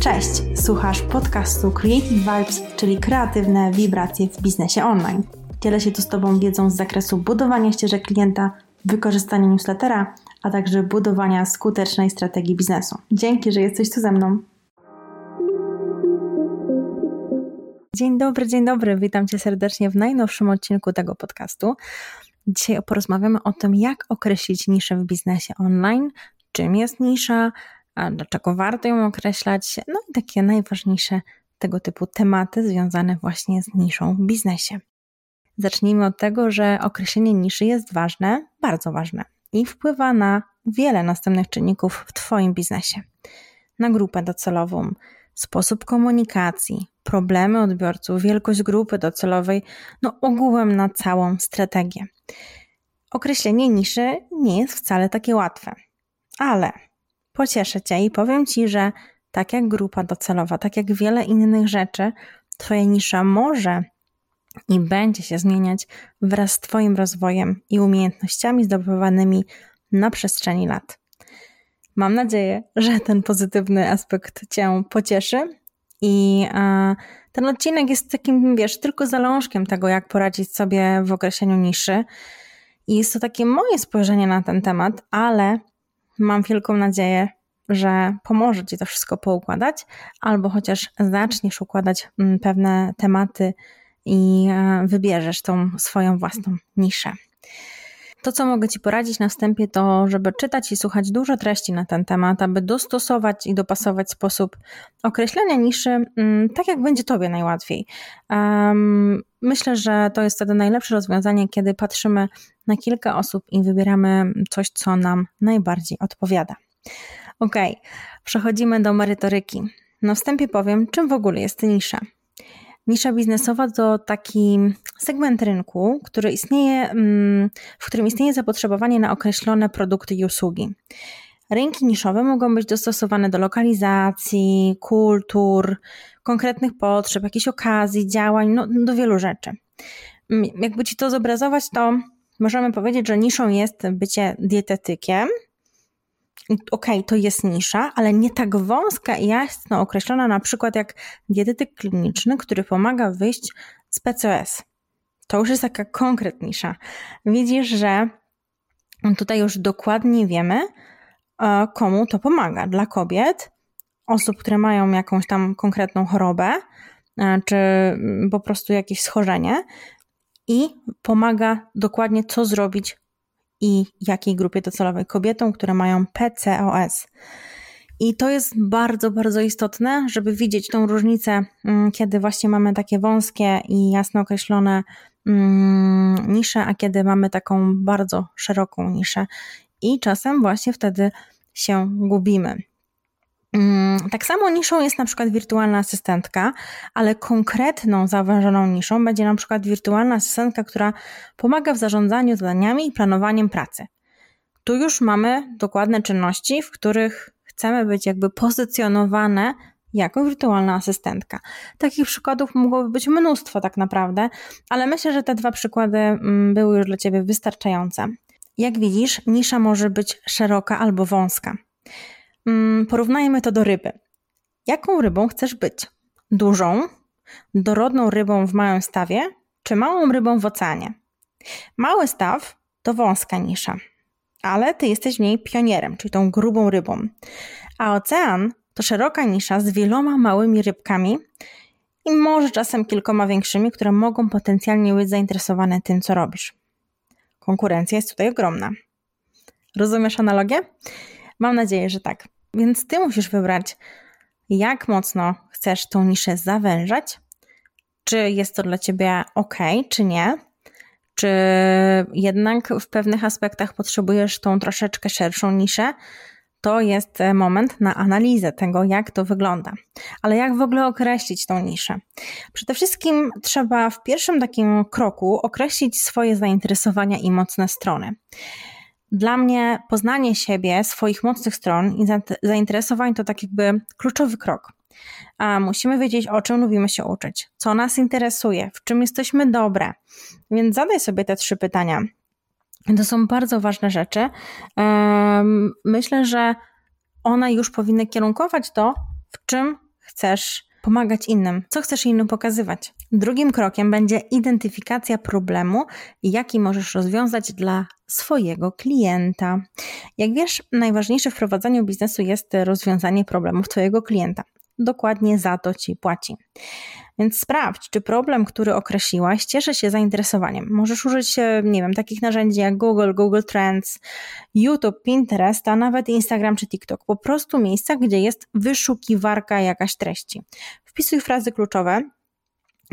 Cześć, słuchasz podcastu Creative Vibes, czyli kreatywne wibracje w biznesie online. Dzielę się tu z Tobą wiedzą z zakresu budowania ścieżek klienta, wykorzystania newslettera, a także budowania skutecznej strategii biznesu. Dzięki, że jesteś tu ze mną. Dzień dobry, dzień dobry. Witam Cię serdecznie w najnowszym odcinku tego podcastu. Dzisiaj porozmawiamy o tym, jak określić niszę w biznesie online, czym jest nisza, dlaczego warto ją określać, no i takie najważniejsze tego typu tematy związane właśnie z niszą w biznesie. Zacznijmy od tego, że określenie niszy jest ważne, bardzo ważne i wpływa na wiele następnych czynników w Twoim biznesie. Na grupę docelową, sposób komunikacji, problemy odbiorców, wielkość grupy docelowej, no ogółem na całą strategię. Określenie niszy nie jest wcale takie łatwe, ale pocieszę Cię i powiem Ci, że tak jak grupa docelowa, tak jak wiele innych rzeczy, Twoja nisza może i będzie się zmieniać wraz z Twoim rozwojem i umiejętnościami zdobywanymi na przestrzeni lat. Mam nadzieję, że ten pozytywny aspekt Cię pocieszy i ten odcinek jest takim, wiesz, tylko zalążkiem tego, jak poradzić sobie w określeniu niszy. I jest to takie moje spojrzenie na ten temat, ale mam wielką nadzieję, że pomoże Ci to wszystko poukładać, albo chociaż zaczniesz układać mm, pewne tematy i e, wybierzesz tą swoją własną niszę. To, co mogę Ci poradzić na wstępie, to żeby czytać i słuchać dużo treści na ten temat, aby dostosować i dopasować sposób określenia niszy mm, tak, jak będzie Tobie najłatwiej. myślę, że to jest wtedy najlepsze rozwiązanie, kiedy patrzymy na kilka osób i wybieramy coś, co nam najbardziej odpowiada. Ok, przechodzimy do merytoryki. Na wstępie powiem, czym w ogóle jest nisza. Nisza biznesowa to taki segment rynku, który istnieje, mm, w którym istnieje zapotrzebowanie na określone produkty i usługi. Rynki niszowe mogą być dostosowane do lokalizacji, kultur, konkretnych potrzeb, jakichś okazji, działań, no, do wielu rzeczy. Mm, jakby ci to zobrazować, to możemy powiedzieć, że niszą jest bycie dietetykiem, okej, okay, to jest nisza, ale nie tak wąska i jasno określona, na przykład jak dietetyk kliniczny, który pomaga wyjść z PCOS. To już jest taka konkretniejsza. Widzisz, że tutaj już dokładnie wiemy, e, komu to pomaga. Dla kobiet, osób, które mają jakąś tam konkretną chorobę, e, czy po prostu jakieś schorzenie, i pomaga dokładnie, co zrobić i jakiej grupie docelowej kobietom, które mają PCOS. I to jest bardzo, bardzo istotne, żeby widzieć tą różnicę, mm, kiedy właśnie mamy takie wąskie i jasno określone mm, nisze, a kiedy mamy taką bardzo szeroką niszę. I czasem właśnie wtedy się gubimy. Mm, tak samo niszą jest na przykład wirtualna asystentka, ale konkretną, zauważoną niszą będzie na przykład wirtualna asystentka, która pomaga w zarządzaniu zadaniami i planowaniem pracy. Tu już mamy dokładne czynności, w których chcemy być jakby pozycjonowane jako wirtualna asystentka. Takich przykładów mogłoby być mnóstwo tak naprawdę, ale myślę, że te dwa przykłady mm, były już dla Ciebie wystarczające. Jak widzisz, nisza może być szeroka albo wąska. Mm, porównajmy to do ryby. Jaką rybą chcesz być? Dużą, dorodną rybą w małym stawie, czy małą rybą w oceanie? Mały staw to wąska nisza, ale ty jesteś w niej pionierem, czyli tą grubą rybą. A ocean to szeroka nisza z wieloma małymi rybkami i może czasem kilkoma większymi, które mogą potencjalnie być zainteresowane tym, co robisz. Konkurencja jest tutaj ogromna. Rozumiesz analogię? Mam nadzieję, że tak. Więc ty musisz wybrać, jak mocno chcesz tą niszę zawężać. Czy jest to dla ciebie ok, czy nie. Czy jednak w pewnych aspektach potrzebujesz tą troszeczkę szerszą niszę. To jest moment na analizę tego, jak to wygląda. Ale jak w ogóle określić tą niszę? Przede wszystkim trzeba w pierwszym takim kroku określić swoje zainteresowania i mocne strony. Dla mnie poznanie siebie, swoich mocnych stron i zainteresowań to tak jakby kluczowy krok. A musimy wiedzieć, o czym lubimy się uczyć, co nas interesuje, w czym jesteśmy dobre. Więc zadaj sobie te trzy pytania. To są bardzo ważne rzeczy. Myślę, że one już powinny kierunkować to, w czym chcesz pomagać innym, co chcesz innym pokazywać. Drugim krokiem będzie identyfikacja problemu, jaki możesz rozwiązać dla swojego klienta. Jak wiesz, najważniejsze w prowadzeniu biznesu jest rozwiązanie problemów Twojego klienta. Dokładnie za to Ci płaci. Więc sprawdź, czy problem, który określiłaś, cieszy się zainteresowaniem. Możesz użyć, nie wiem, takich narzędzi jak Google, Google Trends, YouTube, Pinterest, a nawet Instagram czy TikTok. Po prostu miejsca, gdzie jest wyszukiwarka jakaś treści. Wpisuj frazy kluczowe,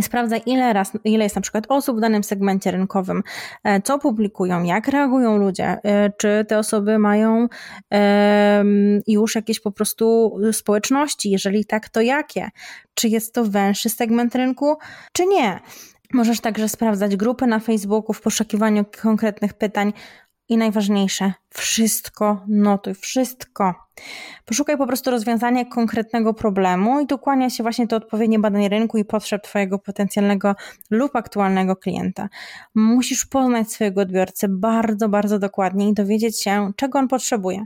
sprawdza, ile, raz, ile jest na przykład osób w danym segmencie rynkowym, e, co publikują, jak reagują ludzie, e, czy te osoby mają już jakieś po prostu społeczności, jeżeli tak, to jakie, czy jest to węższy segment rynku, czy nie. Możesz także sprawdzać grupy na Facebooku w poszukiwaniu konkretnych pytań, i najważniejsze, wszystko notuj, wszystko. Poszukaj po prostu rozwiązania konkretnego problemu i dokłania się właśnie do odpowiednie badań rynku i potrzeb Twojego potencjalnego lub aktualnego klienta. Musisz poznać swojego odbiorcę bardzo, bardzo dokładnie i dowiedzieć się, czego on potrzebuje,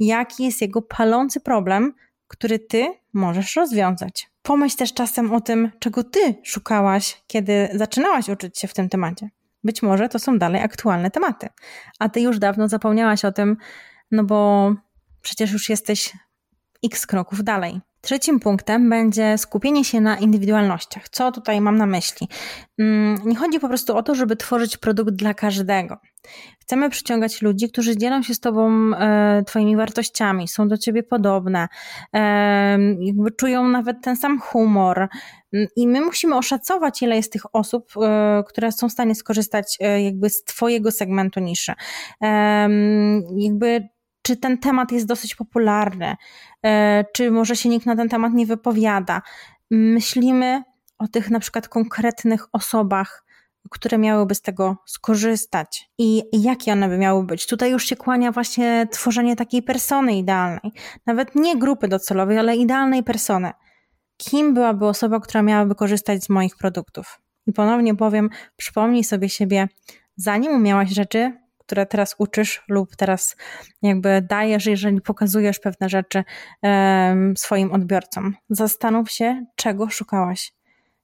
jaki jest jego palący problem, który Ty możesz rozwiązać. Pomyśl też czasem o tym, czego Ty szukałaś, kiedy zaczynałaś uczyć się w tym temacie. Być może to są dalej aktualne tematy, a ty już dawno zapomniałaś o tym, no bo przecież już jesteś x kroków dalej. Trzecim punktem będzie skupienie się na indywidualnościach. Co tutaj mam na myśli? Mm, nie chodzi po prostu o to, żeby tworzyć produkt dla każdego. Chcemy przyciągać ludzi, którzy dzielą się z Tobą e, Twoimi wartościami, są do Ciebie podobne, e, jakby czują nawet ten sam humor. I my musimy oszacować, ile jest tych osób, e, które są w stanie skorzystać e, jakby z Twojego segmentu niszy. E, jakby czy ten temat jest dosyć popularny, e, czy może się nikt na ten temat nie wypowiada. Myślimy o tych na przykład konkretnych osobach, które miałyby z tego skorzystać i jakie one by miały być. Tutaj już się kłania właśnie tworzenie takiej persony idealnej, nawet nie grupy docelowej, ale idealnej persony. Kim byłaby osoba, która miałaby korzystać z moich produktów? I ponownie powiem, przypomnij sobie siebie, zanim umiałaś rzeczy, które teraz uczysz lub teraz jakby dajesz, jeżeli pokazujesz pewne rzeczy um, swoim odbiorcom. Zastanów się, czego szukałaś.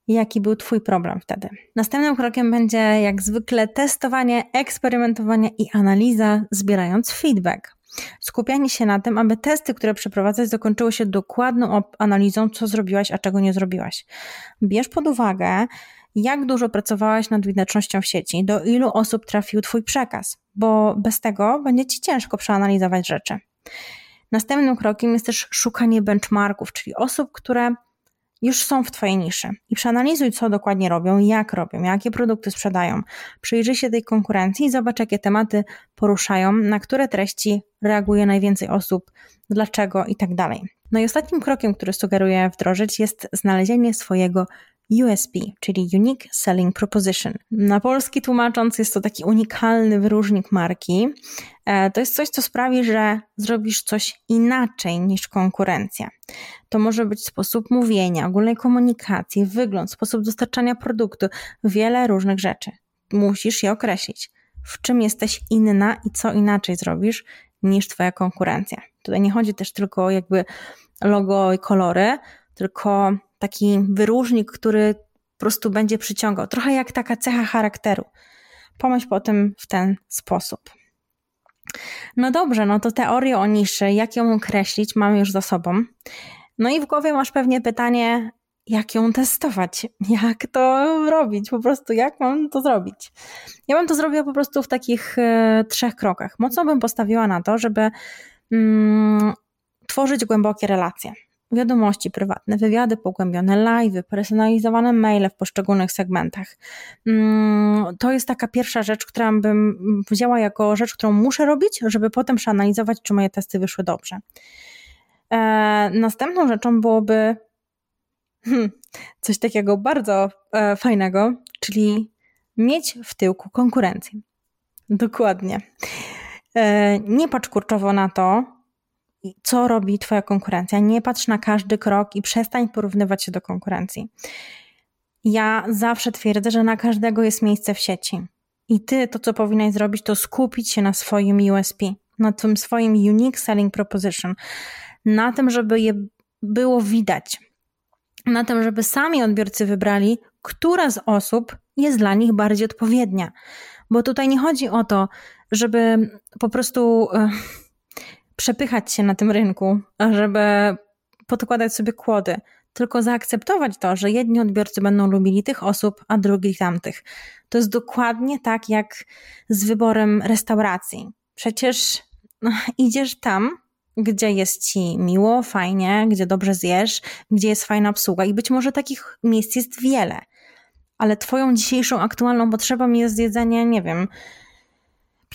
Jaki był Twój problem wtedy? Następnym krokiem będzie, jak zwykle, testowanie, eksperymentowanie i analiza, zbierając feedback. Skupianie się na tym, aby testy, które przeprowadzasz, zakończyły się dokładną analizą, co zrobiłaś, a czego nie zrobiłaś. Bierz pod uwagę, jak dużo pracowałaś nad widocznością w sieci, do ilu osób trafił Twój przekaz, bo bez tego będzie Ci ciężko przeanalizować rzeczy. Następnym krokiem jest też szukanie benchmarków, czyli osób, które już są w Twojej niszy i przeanalizuj, co dokładnie robią, jak robią, jakie produkty sprzedają. Przyjrzyj się tej konkurencji i zobacz, jakie tematy poruszają, na które treści reaguje najwięcej osób, dlaczego i tak dalej. No i ostatnim krokiem, który sugeruję wdrożyć, jest znalezienie swojego USP, czyli Unique Selling Proposition. Na polski tłumacząc, jest to taki unikalny wyróżnik marki. E, to jest coś, co sprawi, że zrobisz coś inaczej niż konkurencja. To może być sposób mówienia, ogólnej komunikacji, wygląd, sposób dostarczania produktu, wiele różnych rzeczy. Musisz je określić. W czym jesteś inna i co inaczej zrobisz niż Twoja konkurencja. Tutaj nie chodzi też tylko o jakby logo i kolory, tylko taki wyróżnik, który po prostu będzie przyciągał. Trochę jak taka cecha charakteru. Pomyśl po tym w ten sposób. No dobrze, no to teorię o niszy, jak ją określić, mamy już za sobą. No i w głowie masz pewnie pytanie, jak ją testować, jak to robić, po prostu jak mam to zrobić. Ja bym to zrobiła po prostu w takich e, trzech krokach. Mocno bym postawiła na to, żeby mm, tworzyć głębokie relacje wiadomości prywatne, wywiady pogłębione, live'y, personalizowane maile w poszczególnych segmentach. Mm, to jest taka pierwsza rzecz, którą bym wzięła jako rzecz, którą muszę robić, żeby potem przeanalizować, czy moje testy wyszły dobrze. E, następną rzeczą byłoby hmm, coś takiego bardzo e, fajnego, czyli mieć w tyłku konkurencję. Dokładnie. E, nie patrz kurczowo na to, co robi Twoja konkurencja. Nie patrz na każdy krok i przestań porównywać się do konkurencji. Ja zawsze twierdzę, że na każdego jest miejsce w sieci. I ty to, co powinnaś zrobić, to skupić się na swoim USP, na tym swoim Unique Selling Proposition, na tym, żeby je było widać, na tym, żeby sami odbiorcy wybrali, która z osób jest dla nich bardziej odpowiednia. Bo tutaj nie chodzi o to, żeby po prostu e, przepychać się na tym rynku, żeby podkładać sobie kłody, tylko zaakceptować to, że jedni odbiorcy będą lubili tych osób, a drugi tamtych. To jest dokładnie tak jak z wyborem restauracji. Przecież no, idziesz tam, gdzie jest ci miło, fajnie, gdzie dobrze zjesz, gdzie jest fajna obsługa i być może takich miejsc jest wiele. Ale twoją dzisiejszą aktualną potrzebą jest jedzenie, nie wiem,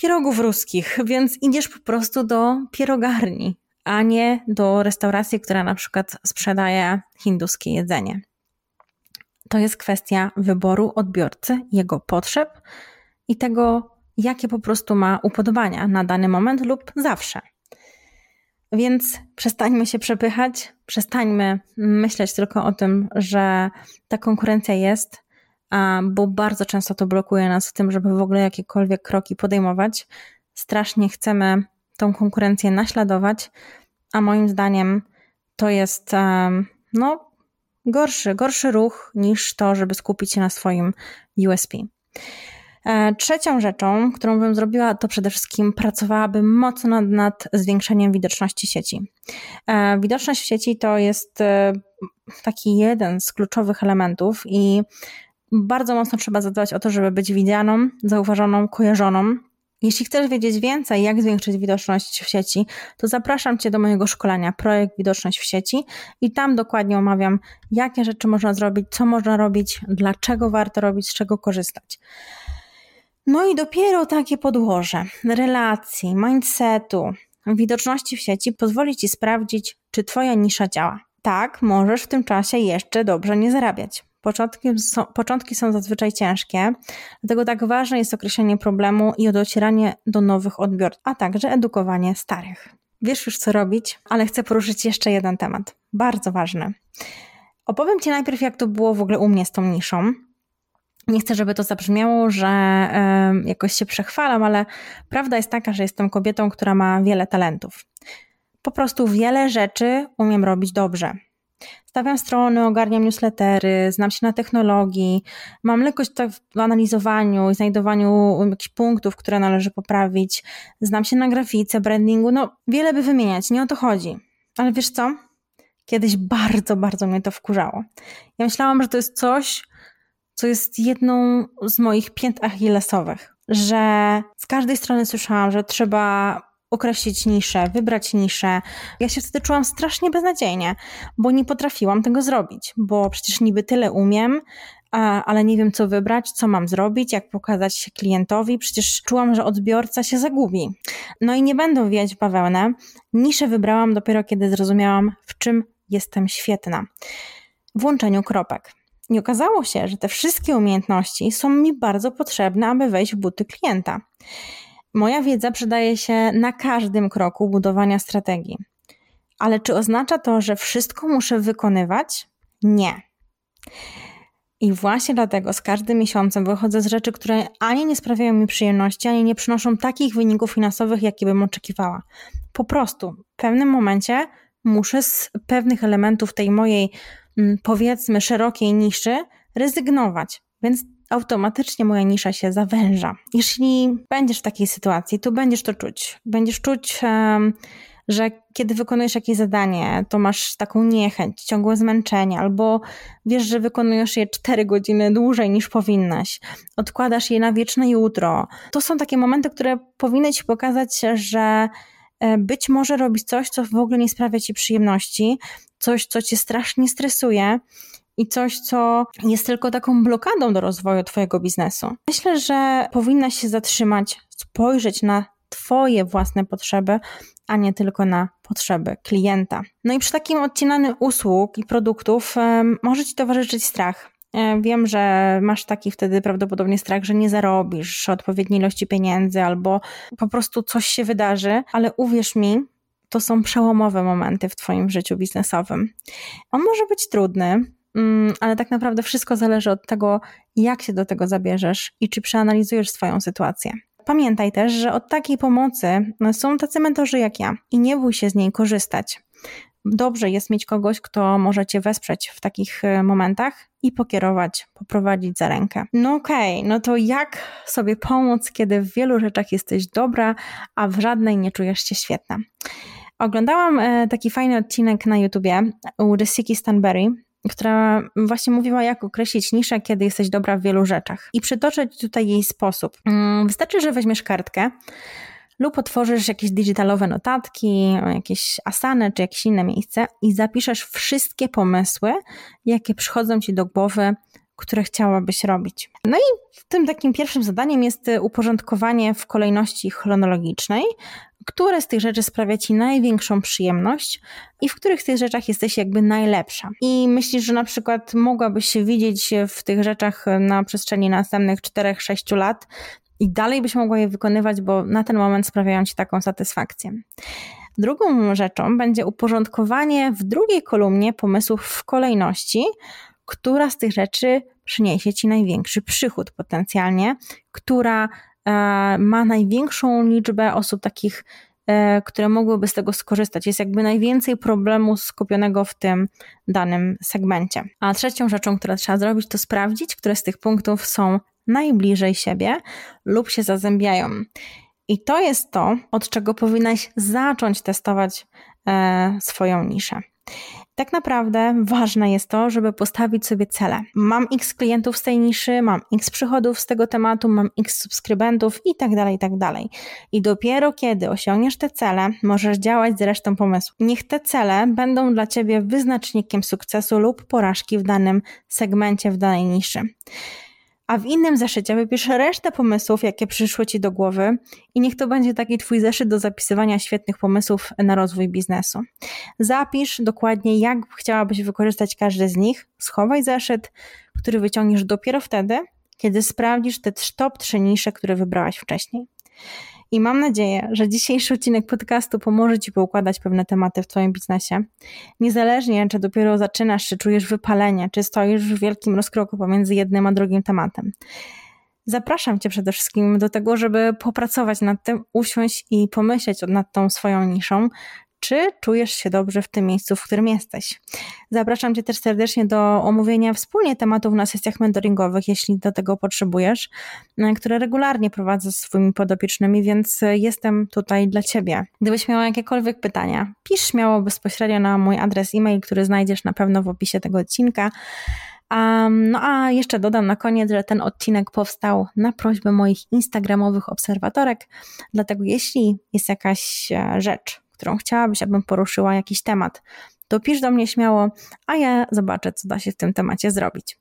pierogów ruskich, więc idziesz po prostu do pierogarni, a nie do restauracji, która na przykład sprzedaje hinduskie jedzenie. To jest kwestia wyboru odbiorcy, jego potrzeb i tego, jakie po prostu ma upodobania na dany moment lub zawsze. Więc przestańmy się przepychać, przestańmy myśleć tylko o tym, że ta konkurencja jest, bo bardzo często to blokuje nas w tym, żeby w ogóle jakiekolwiek kroki podejmować. Strasznie chcemy tą konkurencję naśladować, a moim zdaniem to jest no, gorszy, gorszy ruch niż to, żeby skupić się na swoim USP. E, trzecią rzeczą, którą bym zrobiła, to przede wszystkim pracowałabym mocno nad, zwiększeniem widoczności sieci. E, widoczność w sieci to jest e, taki jeden z kluczowych elementów i bardzo mocno trzeba zadbać o to, żeby być widzianą, zauważoną, kojarzoną. Jeśli chcesz wiedzieć więcej, jak zwiększyć widoczność w sieci, to zapraszam Cię do mojego szkolenia Projekt Widoczność w sieci i tam dokładnie omawiam, jakie rzeczy można zrobić, co można robić, dlaczego warto robić, z czego korzystać. No i dopiero takie podłoże relacji, mindsetu, widoczności w sieci pozwoli Ci sprawdzić, czy Twoja nisza działa. Tak, możesz w tym czasie jeszcze dobrze nie zarabiać. Początki są, początki są zazwyczaj ciężkie, dlatego tak ważne jest określenie problemu i docieranie do nowych odbiorców, a także edukowanie starych. Wiesz już co robić, ale chcę poruszyć jeszcze jeden temat, bardzo ważny. Opowiem Ci najpierw, jak to było w ogóle u mnie z tą niszą. Nie chcę, żeby to zabrzmiało, że y, jakoś się przechwalam, ale prawda jest taka, że jestem kobietą, która ma wiele talentów. Po prostu wiele rzeczy umiem robić dobrze. Stawiam strony, ogarniam newslettery, znam się na technologii, mam lekkość w analizowaniu i znajdowaniu jakichś punktów, które należy poprawić, znam się na grafice, brandingu, no wiele by wymieniać, nie o to chodzi. Ale wiesz co? Kiedyś bardzo, bardzo mnie to wkurzało. Ja myślałam, że to jest coś, co jest jedną z moich pięt achillesowych, że z każdej strony słyszałam, że trzeba określić niszę, wybrać niszę. Ja się wtedy czułam strasznie beznadziejnie, bo nie potrafiłam tego zrobić, bo przecież niby tyle umiem, a, ale nie wiem co wybrać, co mam zrobić, jak pokazać się klientowi, przecież czułam, że odbiorca się zagubi. No i nie będę wijać bawełnę. Niszę wybrałam dopiero kiedy zrozumiałam, w czym jestem świetna. W łączeniu kropek. I okazało się, że te wszystkie umiejętności są mi bardzo potrzebne, aby wejść w buty klienta. Moja wiedza przydaje się na każdym kroku budowania strategii. Ale czy oznacza to, że wszystko muszę wykonywać? Nie. I właśnie dlatego z każdym miesiącem wychodzę z rzeczy, które ani nie sprawiają mi przyjemności, ani nie przynoszą takich wyników finansowych, jakie bym oczekiwała. Po prostu w pewnym momencie muszę z pewnych elementów tej mojej, mm, powiedzmy, szerokiej niszy rezygnować. Więc automatycznie moja nisza się zawęża. Jeśli będziesz w takiej sytuacji, to będziesz to czuć. Będziesz czuć, że kiedy wykonujesz jakieś zadanie, to masz taką niechęć, ciągłe zmęczenie, albo wiesz, że wykonujesz je 4 godziny dłużej niż powinnaś, odkładasz je na wieczne jutro. To są takie momenty, które powinny ci pokazać, że e, być może robić coś, co w ogóle nie sprawia ci przyjemności, coś, co cię strasznie stresuje i coś, co jest tylko taką blokadą do rozwoju Twojego biznesu. Myślę, że powinnaś się zatrzymać, spojrzeć na Twoje własne potrzeby, a nie tylko na potrzeby klienta. No i przy takim odcinaniu usług i produktów um, może Ci towarzyszyć strach. E, wiem, że masz taki wtedy prawdopodobnie strach, że nie zarobisz odpowiedniej ilości pieniędzy albo po prostu coś się wydarzy, ale uwierz mi, to są przełomowe momenty w Twoim życiu biznesowym. On może być trudny, ale tak naprawdę wszystko zależy od tego, jak się do tego zabierzesz i czy przeanalizujesz swoją sytuację. Pamiętaj też, że od takiej pomocy są tacy mentorzy jak ja i nie bój się z niej korzystać. Dobrze jest mieć kogoś, kto może cię wesprzeć w takich e, momentach i pokierować, poprowadzić za rękę. No okej, okay, no to jak sobie pomóc, kiedy w wielu rzeczach jesteś dobra, a w żadnej nie czujesz się świetna? Oglądałam e, taki fajny odcinek na YouTubie u Jessica Stanberry, która właśnie mówiła, jak określić niszę, kiedy jesteś dobra w wielu rzeczach. I przytoczę tutaj jej sposób. Mm, wystarczy, że weźmiesz kartkę, lub otworzysz jakieś digitalowe notatki, jakieś asany czy jakieś inne miejsce i zapiszesz wszystkie pomysły, jakie przychodzą ci do głowy, które chciałabyś robić. No i tym takim pierwszym zadaniem jest uporządkowanie w kolejności chronologicznej, które z tych rzeczy sprawia ci największą przyjemność i w których tych rzeczach jesteś jakby najlepsza. I myślisz, że na przykład mogłabyś się widzieć w tych rzeczach na przestrzeni następnych 4-6 lat, i dalej byś mogła je wykonywać, bo na ten moment sprawiają ci taką satysfakcję. Drugą rzeczą będzie uporządkowanie w drugiej kolumnie pomysłów w kolejności, która z tych rzeczy przyniesie ci największy przychód potencjalnie, która ma największą liczbę osób takich, e, które mogłyby z tego skorzystać. Jest jakby najwięcej problemu skupionego w tym danym segmencie. A trzecią rzeczą, którą trzeba zrobić, to sprawdzić, które z tych punktów są najbliżej siebie lub się zazębiają. I to jest to, od czego powinnaś zacząć testować e, swoją niszę. Tak naprawdę ważne jest to, żeby postawić sobie cele. Mam x klientów z tej niszy, mam x przychodów z tego tematu, mam x subskrybentów i tak dalej, i tak dalej. I dopiero kiedy osiągniesz te cele, możesz działać z resztą pomysłu. Niech te cele będą dla Ciebie wyznacznikiem sukcesu lub porażki w danym segmencie, w danej niszy a w innym zeszycie wypisz resztę pomysłów, jakie przyszły Ci do głowy i niech to będzie taki Twój zeszyt do zapisywania świetnych pomysłów na rozwój biznesu. Zapisz dokładnie, jak chciałabyś wykorzystać każdy z nich, schowaj zeszyt, który wyciągniesz dopiero wtedy, kiedy sprawdzisz te top 3 nisze, które wybrałaś wcześniej. I mam nadzieję, że dzisiejszy odcinek podcastu pomoże Ci poukładać pewne tematy w Twoim biznesie. Niezależnie, czy dopiero zaczynasz, czy czujesz wypalenie, czy stoisz w wielkim rozkroku pomiędzy jednym a drugim tematem. Zapraszam Cię przede wszystkim do tego, żeby popracować nad tym, usiąść i pomyśleć nad tą swoją niszą, czy czujesz się dobrze w tym miejscu, w którym jesteś. Zapraszam Cię też serdecznie do omówienia wspólnie tematów na sesjach mentoringowych, jeśli do tego potrzebujesz, e, które regularnie prowadzę z swoimi podopiecznymi, więc jestem tutaj dla Ciebie. Gdybyś miała jakiekolwiek pytania, pisz śmiało bezpośrednio na mój adres e-mail, który znajdziesz na pewno w opisie tego odcinka. Um, no a jeszcze dodam na koniec, że ten odcinek powstał na prośbę moich instagramowych obserwatorek, dlatego jeśli jest jakaś e, rzecz, którą chciałabyś, abym poruszyła jakiś temat, to pisz do mnie śmiało, a ja zobaczę, co da się w tym temacie zrobić.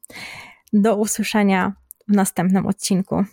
Do usłyszenia w następnym odcinku.